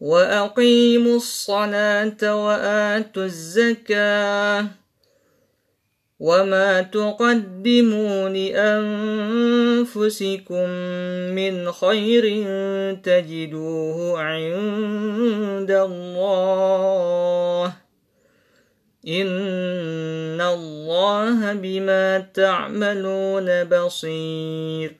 وأقيموا الصلاة وآتوا الزكاة وما تقدموا لأنفسكم من خير تجدوه عند الله إن الله بما تعملون بصير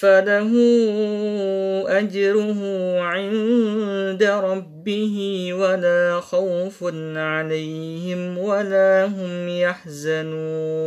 فله أجره عند ربه ولا خوف عليهم ولا هم يحزنون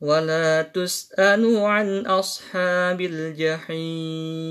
ولا تسأل عن أصحاب الجحيم.